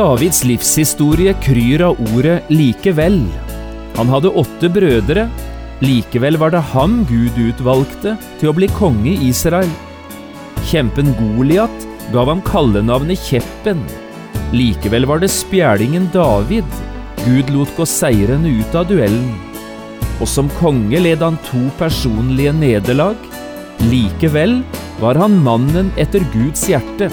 Davids livshistorie kryr av ordet likevel. Han hadde åtte brødre, likevel var det han Gud utvalgte til å bli konge i Israel. Kjempen Goliat gav ham kallenavnet Kjeppen. Likevel var det spjælingen David Gud lot gå seirende ut av duellen. Og som konge led han to personlige nederlag. Likevel var han mannen etter Guds hjerte.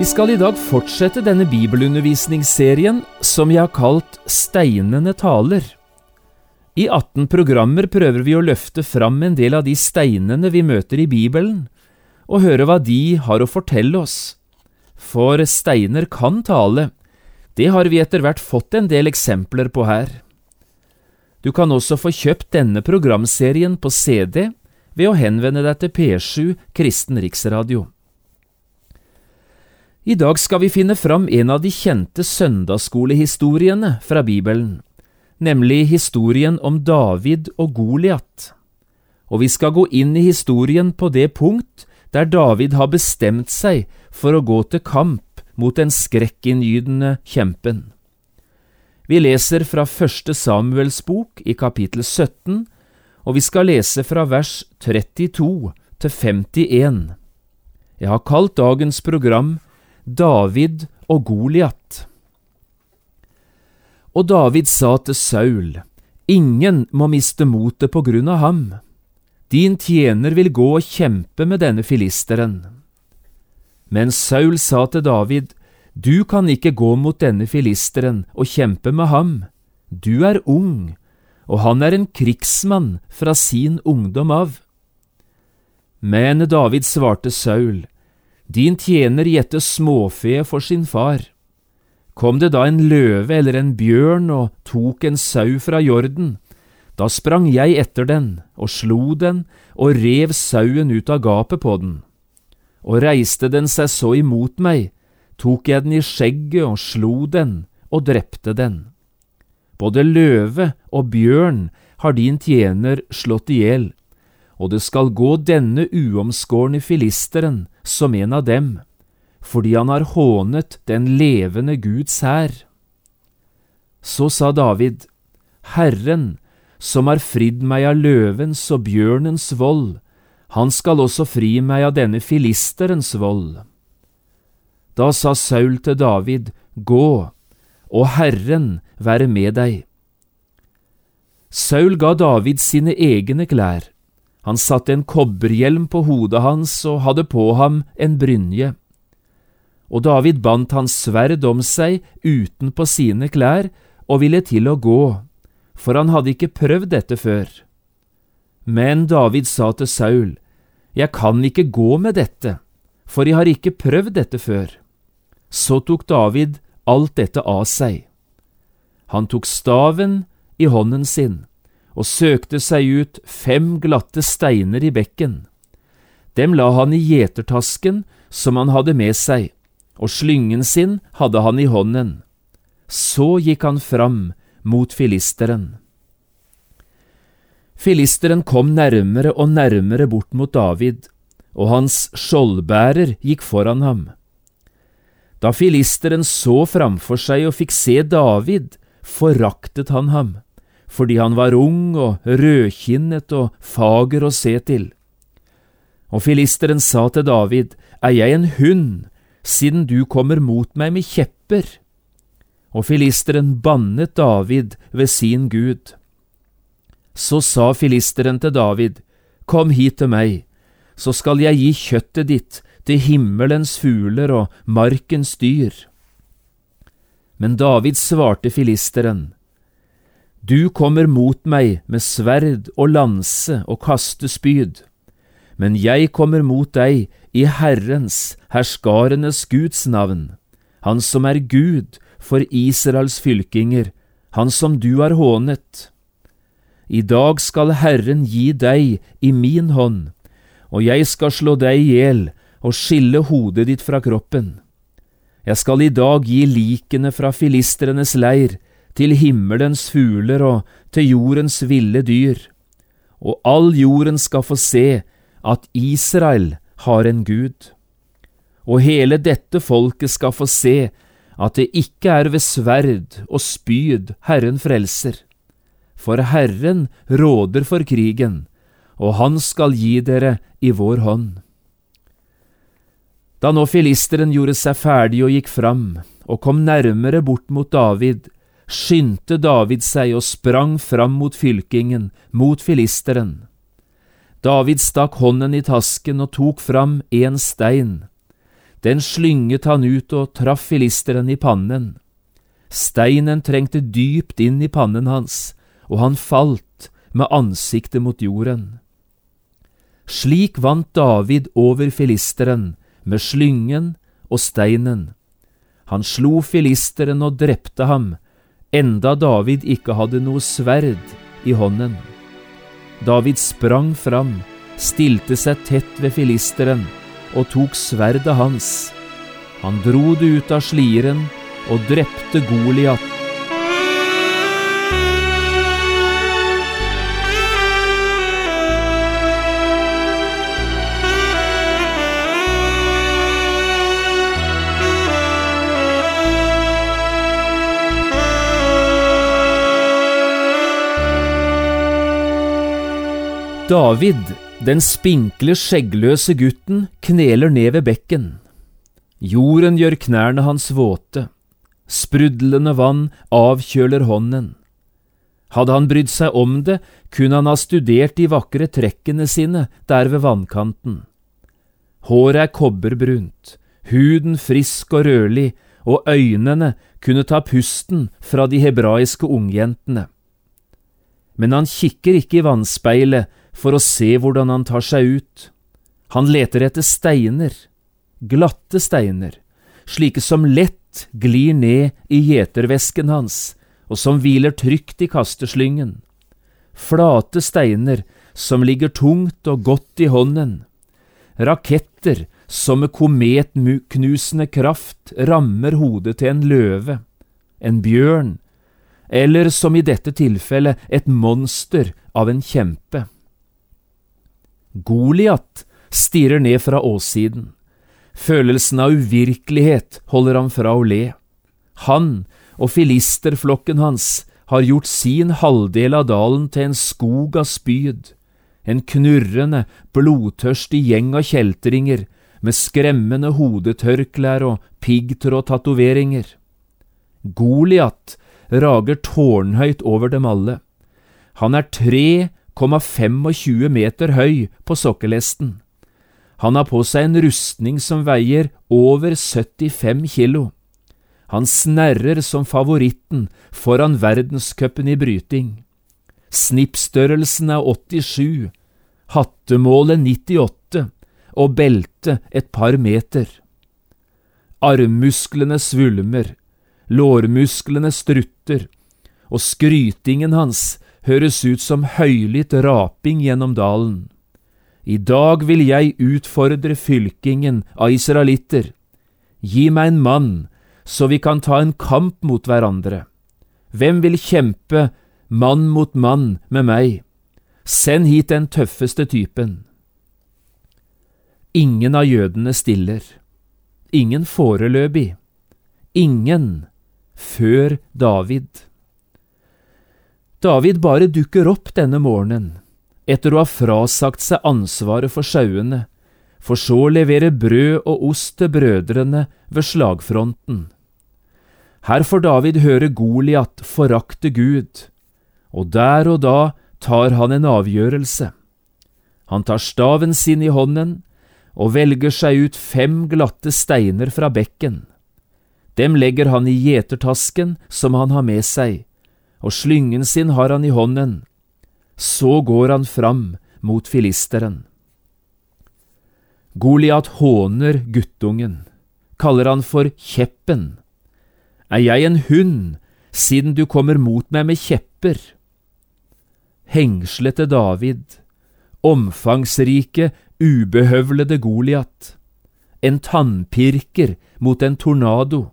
Vi skal i dag fortsette denne bibelundervisningsserien som jeg har kalt Steinene taler. I 18 programmer prøver vi å løfte fram en del av de steinene vi møter i Bibelen, og høre hva de har å fortelle oss. For steiner kan tale, det har vi etter hvert fått en del eksempler på her. Du kan også få kjøpt denne programserien på CD ved å henvende deg til P7 Kristen Riksradio. I dag skal vi finne fram en av de kjente søndagsskolehistoriene fra Bibelen, nemlig historien om David og Goliat. Og vi skal gå inn i historien på det punkt der David har bestemt seg for å gå til kamp mot den skrekkinngytende kjempen. Vi leser fra første Samuels bok i kapittel 17, og vi skal lese fra vers 32 til 51. Jeg har kalt dagens program David og Goliat. Og David sa til Saul, Ingen må miste motet på grunn av ham. Din tjener vil gå og kjempe med denne filisteren. Men Saul sa til David, Du kan ikke gå mot denne filisteren og kjempe med ham. Du er ung, og han er en krigsmann fra sin ungdom av. Men David svarte Saul, din tjener gjette småfe for sin far. Kom det da en løve eller en bjørn og tok en sau fra jorden, da sprang jeg etter den og slo den og rev sauen ut av gapet på den. Og reiste den seg så imot meg, tok jeg den i skjegget og slo den og drepte den. Både løve og bjørn har din tjener slått i hjel, og det skal gå denne uomskårne filisteren som en av dem, fordi han har hånet den levende Guds hær. Så sa David, Herren, som har fridd meg av løvens og bjørnens vold, han skal også fri meg av denne filisterens vold. Da sa Saul til David, Gå, og Herren være med deg. Saul ga David sine egne klær han satte en kobberhjelm på hodet hans og hadde på ham en brynje. Og David bandt hans sverd om seg utenpå sine klær og ville til å gå, for han hadde ikke prøvd dette før. Men David sa til Saul, Jeg kan ikke gå med dette, for jeg har ikke prøvd dette før. Så tok David alt dette av seg. Han tok staven i hånden sin og søkte seg ut fem glatte steiner i bekken. Dem la han i gjetertasken som han hadde med seg, og slyngen sin hadde han i hånden. Så gikk han fram mot filisteren. Filisteren kom nærmere og nærmere bort mot David, og hans skjoldbærer gikk foran ham. Da filisteren så framfor seg og fikk se David, foraktet han ham fordi han var ung og rødkinnet og fager å se til. Og filisteren sa til David, Er jeg en hund, siden du kommer mot meg med kjepper? Og filisteren bannet David ved sin Gud. Så sa filisteren til David, Kom hit til meg, så skal jeg gi kjøttet ditt til himmelens fugler og markens dyr. Men David svarte filisteren, Du kommer mot meg med sverd og lanse og kastespyd, men jeg kommer mot deg i Herrens, herskarenes Guds navn, Han som er Gud for Israels fylkinger, Han som du har hånet. I dag skal Herren gi deg i min hånd, og jeg skal slå deg i hjel og skille hodet ditt fra kroppen. Jeg skal i dag gi likene fra filistrenes leir til himmelens fugler og til jordens ville dyr, og all jorden skal få se at Israel har en Gud. Og hele dette folket skal få se at det ikke er ved sverd og spyd Herren frelser. For Herren råder for krigen, og Han skal gi dere i vår hånd. Da nå filisteren gjorde seg ferdig og gikk fram, og kom nærmere bort mot David, skyndte David seg og sprang fram mot fylkingen, mot filisteren. David stakk hånden i tasken og tok fram en stein. Den slynget han ut og traff filisteren i pannen. Steinen trengte dypt inn i pannen hans, og han falt med ansiktet mot jorden. Slik vant David over filisteren med slyngen og steinen. Han slo filisteren og drepte ham, enda David ikke hadde noe sverd i hånden. David sprang fram, stilte seg tett ved filisteren og tok sverdet hans. Han dro det ut av sliren og drepte Goliat David, den spinkle, skjeggløse gutten, kneler ned ved bekken. Jorden gjør knærne hans våte, sprudlende vann avkjøler hånden. Hadde han brydd seg om det, kunne han ha studert de vakre trekkene sine der ved vannkanten. Håret er kobberbrunt, huden frisk og rødlig, og øynene kunne ta pusten fra de hebraiske ungjentene. Men han kikker ikke i vannspeilet for å se hvordan han tar seg ut. Han leter etter steiner, glatte steiner, slike som lett glir ned i gjetervesken hans, og som hviler trygt i kasteslyngen. Flate steiner som ligger tungt og godt i hånden. Raketter som med kometknusende kraft rammer hodet til en løve, en bjørn, eller som i dette tilfellet et monster av en kjempe. Goliat stirrer ned fra åssiden. Følelsen av uvirkelighet holder ham fra å le. Han og filisterflokken hans har gjort sin halvdel av dalen til en skog av spyd, en knurrende, blodtørstig gjeng av kjeltringer med skremmende hodetørklær og piggtrådtatoveringer. Goliat rager tårnhøyt over dem alle. Han er tre 1,25 meter høy på sokkelesten. Han har på seg en rustning som veier over 75 kilo. Han snerrer som favoritten foran verdenscupen i bryting. Snippstørrelsen er 87, hattemålet 98 og beltet et par meter. Armmusklene svulmer, lårmusklene strutter, og skrytingen hans høres ut som høylytt raping gjennom dalen. I dag vil jeg utfordre fylkingen av israelitter. Gi meg en mann, så vi kan ta en kamp mot hverandre. Hvem vil kjempe mann mot mann med meg? Send hit den tøffeste typen. Ingen av jødene stiller. Ingen foreløpig. Ingen før David. David bare dukker opp denne morgenen, etter å ha frasagt seg ansvaret for sauene, for så å levere brød og ost til brødrene ved slagfronten. Her får David høre Goliat forakte Gud, og der og da tar han en avgjørelse. Han tar staven sin i hånden, og velger seg ut fem glatte steiner fra bekken. Dem legger han i gjetertasken som han har med seg, og slyngen sin har han i hånden. Så går han fram mot filisteren. Goliat håner guttungen, kaller han for Kjeppen. Er jeg en hund, siden du kommer mot meg med kjepper? Hengslete David, omfangsrike, ubehøvlede Goliat, en tannpirker mot en tornado,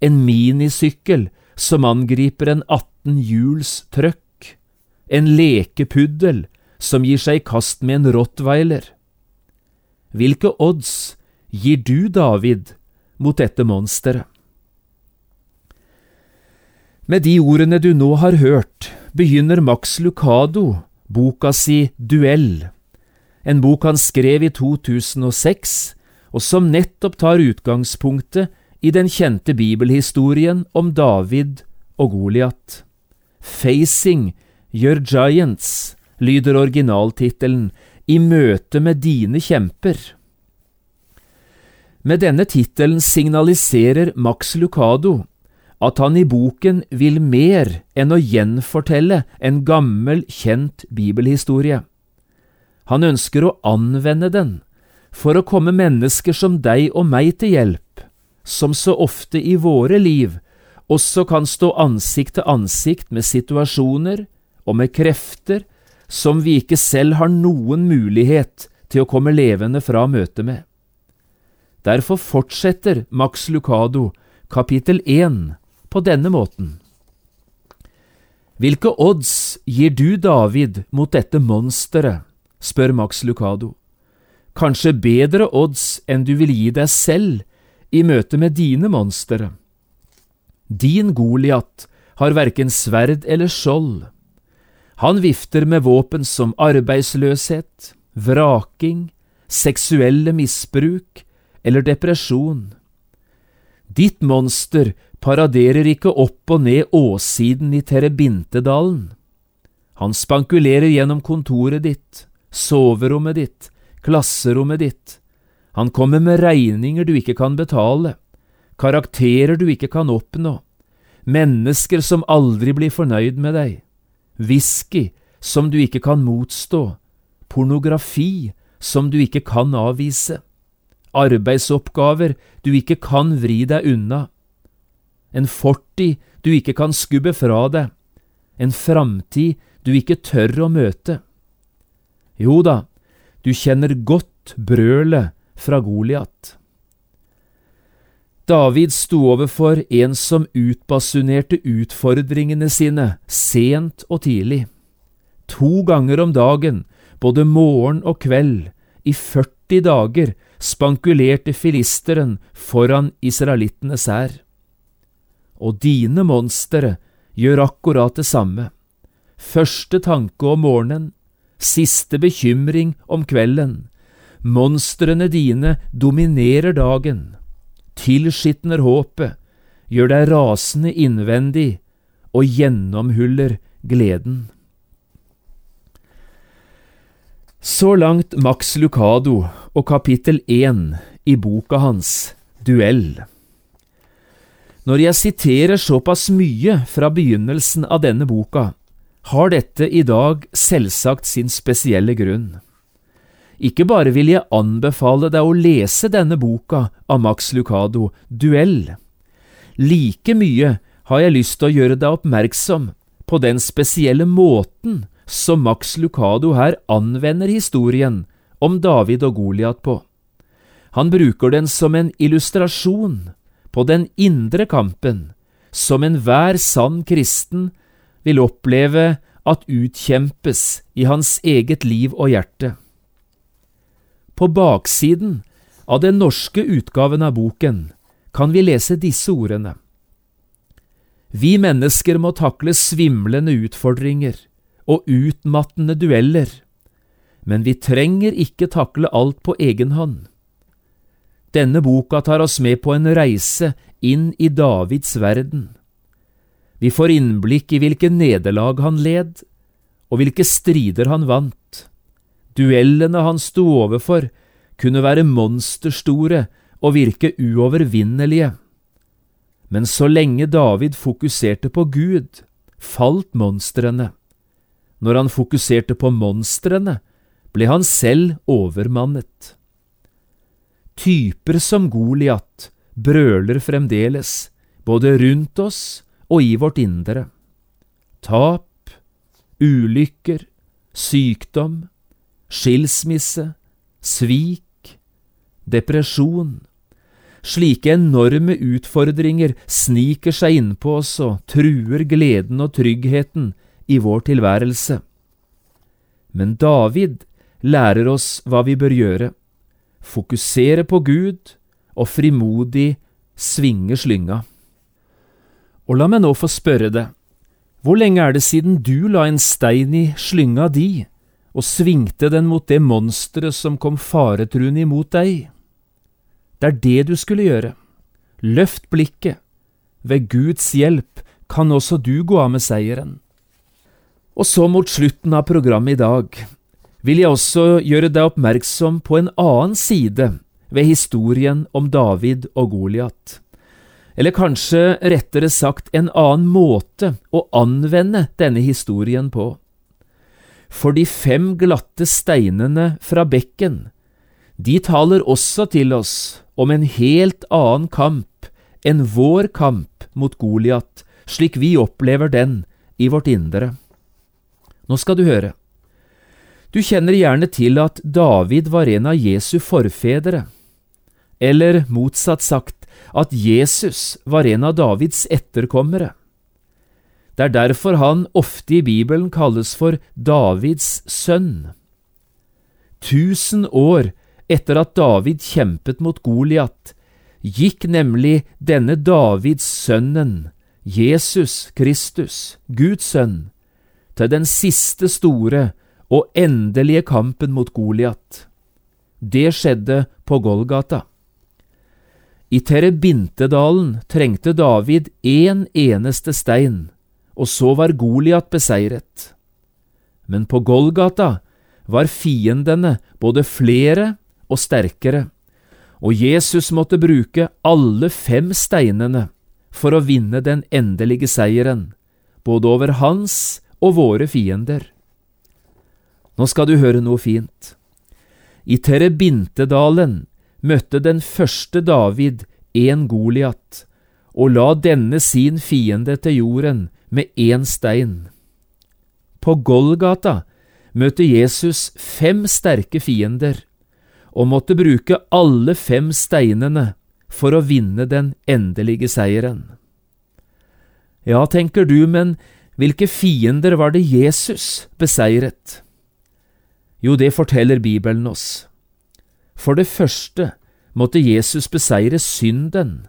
en minisykkel som angriper en 18 hjuls trøkk, en lekepuddel som gir seg i kast med en rottweiler. Hvilke odds gir du, David, mot dette monsteret? Med de ordene du nå har hørt, begynner Max Lucado boka si Duell, en bok han skrev i 2006, og som nettopp tar utgangspunktet i den kjente bibelhistorien om David og Goliat. Facing Your Giants lyder originaltittelen i møte med dine kjemper. Med denne tittelen signaliserer Max Lucado at han i boken vil mer enn å gjenfortelle en gammel, kjent bibelhistorie. Han ønsker å anvende den for å komme mennesker som deg og meg til hjelp, som så ofte i våre liv også kan stå ansikt til ansikt med situasjoner og med krefter som vi ikke selv har noen mulighet til å komme levende fra møtet med. Derfor fortsetter Max Lucado kapittel 1 på denne måten. Hvilke odds gir du David mot dette monsteret, spør Max Lucado. Kanskje bedre odds enn du vil gi deg selv i møte med dine monstre. Din Goliat har verken sverd eller skjold. Han vifter med våpen som arbeidsløshet, vraking, seksuelle misbruk eller depresjon. Ditt monster paraderer ikke opp og ned åssiden i Terebintedalen. Han spankulerer gjennom kontoret ditt, soverommet ditt, klasserommet ditt. Han kommer med regninger du ikke kan betale, karakterer du ikke kan oppnå, mennesker som aldri blir fornøyd med deg. Whisky som du ikke kan motstå, pornografi som du ikke kan avvise, arbeidsoppgaver du ikke kan vri deg unna, en fortid du ikke kan skubbe fra deg, en framtid du ikke tør å møte. Jo da, du kjenner godt brølet fra Goliat. David sto overfor en som utbasunerte utfordringene sine sent og tidlig. To ganger om dagen, både morgen og kveld, i 40 dager, spankulerte filisteren foran israelittenes hær. Og dine monstre gjør akkurat det samme. Første tanke om morgenen, siste bekymring om kvelden. Monstrene dine dominerer dagen tilskitner håpet, gjør deg rasende innvendig og gjennomhuller gleden. Så langt Max Lucado og kapittel 1 i boka hans Duell. Når jeg siterer såpass mye fra begynnelsen av denne boka, har dette i dag selvsagt sin spesielle grunn. Ikke bare vil jeg anbefale deg å lese denne boka av Max Lucado, Duell. Like mye har jeg lyst til å gjøre deg oppmerksom på den spesielle måten som Max Lucado her anvender historien om David og Goliat på. Han bruker den som en illustrasjon på den indre kampen som enhver sann kristen vil oppleve at utkjempes i hans eget liv og hjerte. På baksiden av den norske utgaven av boken kan vi lese disse ordene. Vi mennesker må takle svimlende utfordringer og utmattende dueller, men vi trenger ikke takle alt på egen hånd. Denne boka tar oss med på en reise inn i Davids verden. Vi får innblikk i hvilke nederlag han led, og hvilke strider han vant. Duellene han sto overfor, kunne være monsterstore og virke uovervinnelige. Men så lenge David fokuserte på Gud, falt monstrene. Når han fokuserte på monstrene, ble han selv overmannet. Typer som Goliat brøler fremdeles, både rundt oss og i vårt indre. Tap, ulykker, sykdom, skilsmisse, svik, depresjon. Slike enorme utfordringer sniker seg innpå oss og truer gleden og tryggheten i vår tilværelse. Men David lærer oss hva vi bør gjøre, fokusere på Gud og frimodig svinge slynga. Og la meg nå få spørre deg, hvor lenge er det siden du la en stein i slynga di og svingte den mot det monsteret som kom faretruende imot deg? Det er det du skulle gjøre. Løft blikket. Ved Guds hjelp kan også du gå av med seieren. Og så mot slutten av programmet i dag vil jeg også gjøre deg oppmerksom på en annen side ved historien om David og Goliat eller kanskje rettere sagt en annen måte å anvende denne historien på. For de fem glatte steinene fra bekken, de taler også til oss om en helt annen kamp enn vår kamp mot Goliat, slik vi opplever den i vårt indre. Nå skal du høre. Du kjenner gjerne til at David var en av Jesu forfedre, eller motsatt sagt, at Jesus var en av Davids etterkommere. Det er derfor han ofte i Bibelen kalles for Davids sønn. Tusen år etter at David kjempet mot Goliat, gikk nemlig denne Davids sønnen, Jesus Kristus, Guds sønn, til den siste store og endelige kampen mot Goliat. Det skjedde på Golgata. I Terebintedalen trengte David én eneste stein, og så var Goliat beseiret. Men på Golgata var fiendene både flere og sterkere, og Jesus måtte bruke alle fem steinene for å vinne den endelige seieren, både over hans og våre fiender. Nå skal du høre noe fint. I Terebintedalen møtte den første David en Goliat, og la denne sin fiende til jorden med én stein. På Golgata møtte Jesus fem sterke fiender, og måtte bruke alle fem steinene for å vinne den endelige seieren. Ja, tenker du, men hvilke fiender var det Jesus beseiret? Jo, det forteller Bibelen oss. For det første måtte Jesus beseire synden,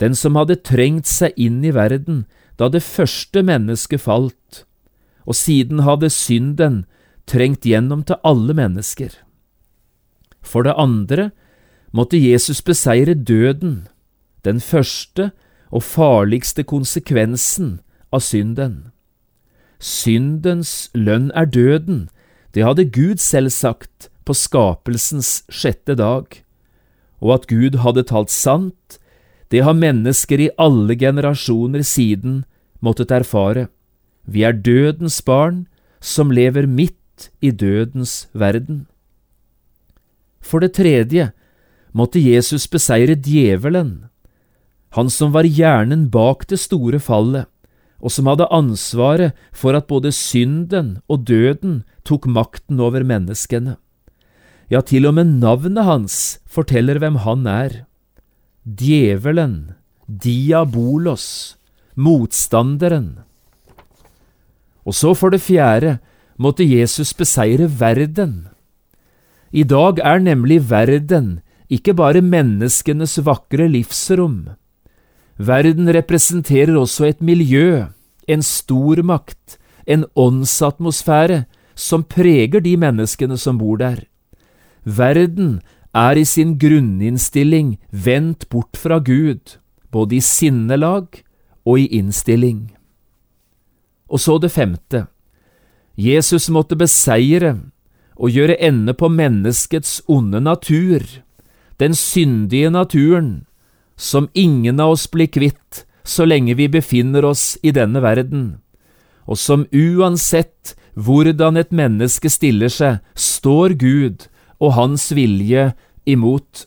den som hadde trengt seg inn i verden da det første mennesket falt, og siden hadde synden trengt gjennom til alle mennesker. For det andre måtte Jesus beseire døden, den første og farligste konsekvensen av synden. Syndens lønn er døden, det hadde Gud selv sagt på skapelsens sjette dag og at Gud hadde talt sant, det har mennesker i alle generasjoner siden måttet erfare. Vi er dødens barn som lever midt i dødens verden. For det tredje måtte Jesus beseire djevelen, han som var hjernen bak det store fallet, og som hadde ansvaret for at både synden og døden tok makten over menneskene. Ja, til og med navnet hans forteller hvem han er. Djevelen, Diabolos, motstanderen. Og så for det fjerde måtte Jesus beseire verden. I dag er nemlig verden ikke bare menneskenes vakre livsrom. Verden representerer også et miljø, en stormakt, en åndsatmosfære som preger de menneskene som bor der. Verden er i sin grunninnstilling vendt bort fra Gud, både i sinnelag og i innstilling. Og så det femte. Jesus måtte beseire og gjøre ende på menneskets onde natur, den syndige naturen, som ingen av oss blir kvitt så lenge vi befinner oss i denne verden, og som uansett hvordan et menneske stiller seg, står Gud og Hans vilje imot.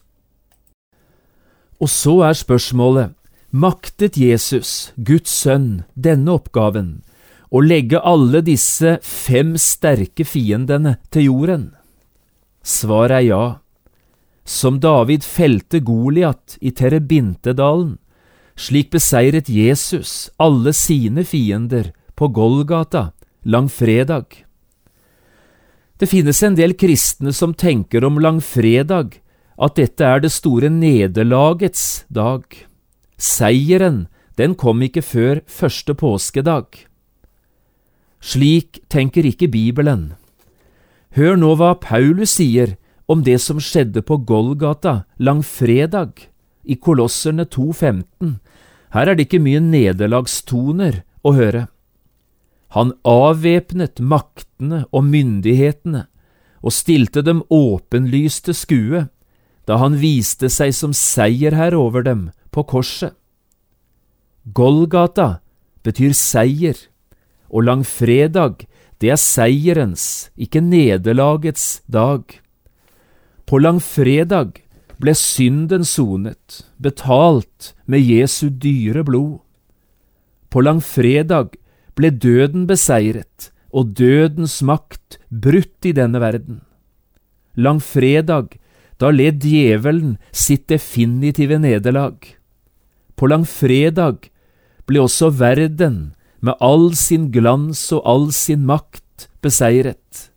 Og så er spørsmålet, maktet Jesus, Guds sønn, denne oppgaven, å legge alle disse fem sterke fiendene til jorden? Svaret er ja. Som David felte Goliat i Terebintedalen, slik beseiret Jesus alle sine fiender på Golgata langfredag. Det finnes en del kristne som tenker om langfredag at dette er det store nederlagets dag. Seieren, den kom ikke før første påskedag. Slik tenker ikke Bibelen. Hør nå hva Paulus sier om det som skjedde på Golgata langfredag, i Kolosserne 2,15. Her er det ikke mye nederlagstoner å høre. Han avvæpnet maktene og myndighetene og stilte dem åpenlyst til skue da han viste seg som seierherre over dem på korset. Golgata betyr seier, og langfredag, det er seierens, ikke nederlagets dag. På langfredag ble synden sonet, betalt med Jesu dyre blod. På langfredag ble døden beseiret og dødens makt brutt i denne verden. Langfredag, da led djevelen sitt definitive nederlag. På langfredag ble også verden, med all sin glans og all sin makt, beseiret.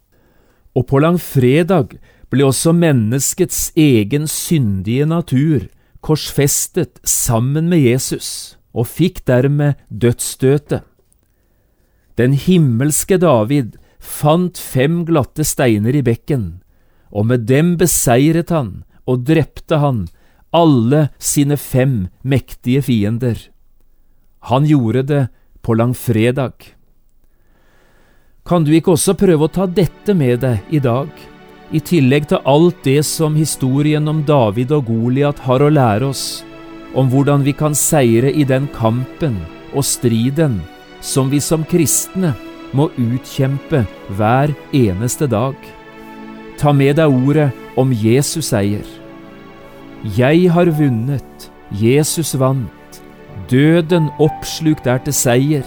Og på langfredag ble også menneskets egen syndige natur korsfestet sammen med Jesus, og fikk dermed dødsstøtet. Den himmelske David fant fem glatte steiner i bekken, og med dem beseiret han og drepte han alle sine fem mektige fiender. Han gjorde det på langfredag. Kan du ikke også prøve å ta dette med deg i dag, i tillegg til alt det som historien om David og Goliat har å lære oss, om hvordan vi kan seire i den kampen og striden som vi som kristne må utkjempe hver eneste dag. Ta med deg ordet om Jesus seier. Jeg har vunnet, Jesus vant, døden oppslukt er til seier.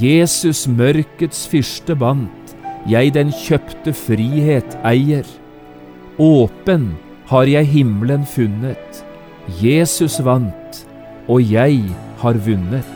Jesus mørkets fyrste bandt, jeg den kjøpte frihet eier. Åpen har jeg himmelen funnet, Jesus vant, og jeg har vunnet.